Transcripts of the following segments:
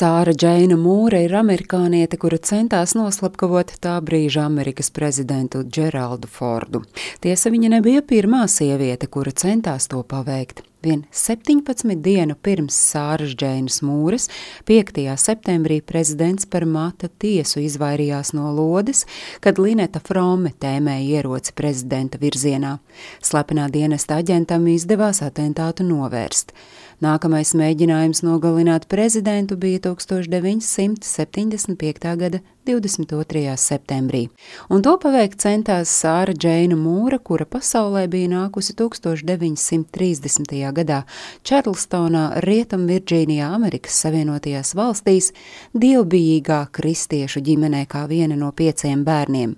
Sāra Džeina Mūra ir amerikāniete, kura centās noslapkavot tā brīža Amerikas prezidentu Džeraldu Fordu. Tiesa, viņa nebija pirmā sieviete, kura centās to paveikt. Vien 17 dienu pirms Sāras Džeinas Mūras, 5. septembrī prezidents par mata tiesu izvairījās no lodes, kad Lineta Frome tēmēja ieroci prezidenta virzienā. Slepenā dienesta aģentam izdevās atentātu novērst. Nākamais mēģinājums nogalināt prezidentu bija 1975. gada 22. septembrī, un to paveikt centās Sāra Džeina Mūra, kura pasaulē bija nākusi 1930. Gadā Čarlstonā, Rietumvirģīnijā, Amerikas Savienotajās valstīs, dievbijīgā kristiešu ģimenē kā viena no pieciem bērniem.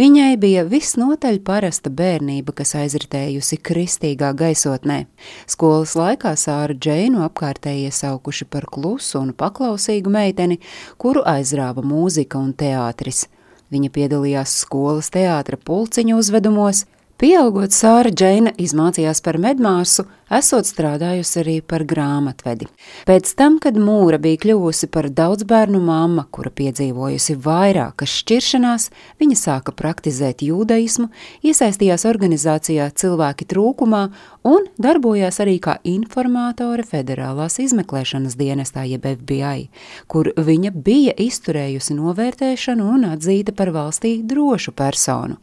Viņai bija visnotaļ parasta bērnība, kas aizritējusi kristīgā gaisotnē. Skolas laikā Sāra Džeinu apkārtēji iesaukuši par klusu un paklausīgu meiteni, kuru aizrāva mūzika un teātris. Viņa piedalījās skolas teātra pulciņu uzvedumos, Pieaugot, Sāra Džeina izmācījās par medmāsu, esot strādājusi arī par grāmatvedi. Pēc tam, kad Mūra bija kļuvusi par daudzbērnu mamma, kura piedzīvojusi vairākas šķiršanās, viņa sāka praktizēt jūdaismu, iesaistījās organizācijā Cilvēki trūkumā un darbojās arī kā informātore Federālās izmeklēšanas dienestā jeb FBI, kur viņa bija izturējusi novērtēšanu un atzīta par valstī drošu personu.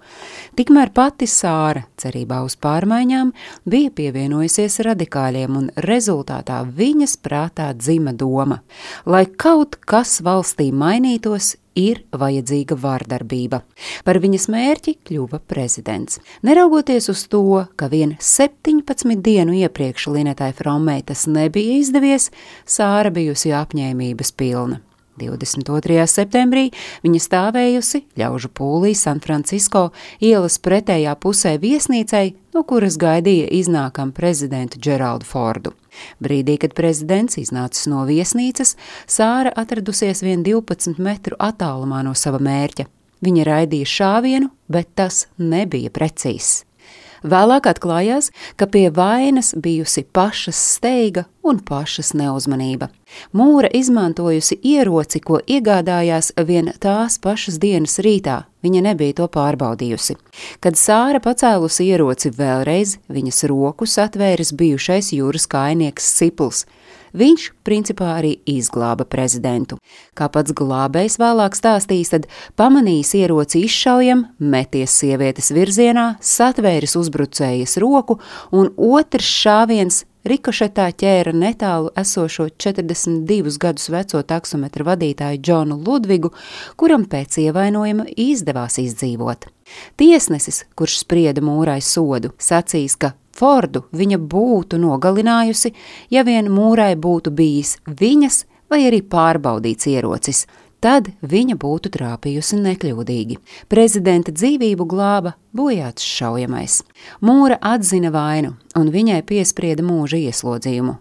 Tikmēr pati Sāra cerībā uz pārmaiņām, bija pievienojusies radikāļiem, un rezultātā viņas prātā dzima doma, lai kaut kas valstī mainītos, ir vajadzīga vārdarbība. Par viņas mērķi kļuva prezidents. Neraugoties uz to, ka vien 17 dienu iepriekš Linetai Fromei tas nebija izdevies, Sāra bijusi apņēmības pilna. 22. septembrī viņa stāvējusi ļaužu pūlī San Francisco ielas pretējā pusē viesnīcai, no kuras gaidīja iznākam prezidentu Džeraldu Fordu. Brīdī, kad prezidents iznācis no viesnīcas, Sāra atradusies vien 12 metru attālumā no sava mērķa. Viņa raidīja šāvienu, bet tas nebija precīzs. Vēlāk atklājās, ka pie vainas bijusi pašas steiga un pašas neuzmanība. Mūra izmantojusi ieroci, ko iegādājās vien tās pašas dienas rītā. Viņa nebija to pārbaudījusi. Kad Sāra pacēlusi ieroci vēlreiz, viņas rokas atvēris bijušais jūras kainieks Sipls. Viņš principā arī izglāba prezidentu. Kā pats glābējs vēlāk stāstīs, tad pamanījis ieroci izšaujam, meties sievietes virzienā, satvēris uzbrucējas roku, un otrs šāviens rikošetā ķēra netālu esošo 42 gadus veco taksometra vadītāju Džonu Ludvigu, kuram pēc ievainojuma izdevās izdzīvot. Tiesnesis, kurš sprieda mūrai sodu, sacīs, ka Fordu viņa būtu nogalinājusi, ja vien mūrai būtu bijis viņas vai arī pārbaudīts ierocis. Tad viņa būtu trāpījusi nekļūdīgi. Prezidenta dzīvību glāba bojāts šaujamais. Mūra atzina vainu, un viņai piesprieda mūža ieslodzījumu.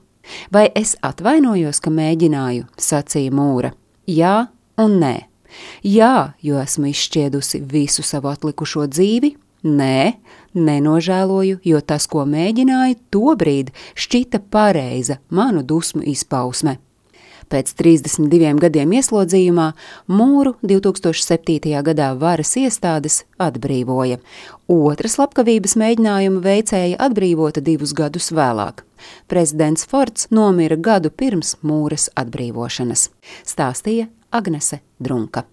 Vai es atvainojos, ka mēģināju, sacīja Mūra. Jā un nē. Jā, jo esmu izšķiedusi visu savu atlikušo dzīvi, Nē, nenožēloju, jo tas, ko mēģināju, tobrīd šķita pareiza manu dusmu izpausme. Pēc 32 gadiem ieslodzījumā mūru 2007. gadā varas iestādes atbrīvoja. Otra slepkavības mēģinājuma veicēja atbrīvota divus gadus vēlāk. Prezidents Fords nomira gadu pirms mūras atbrīvošanas, stāstīja Agnese Drunka.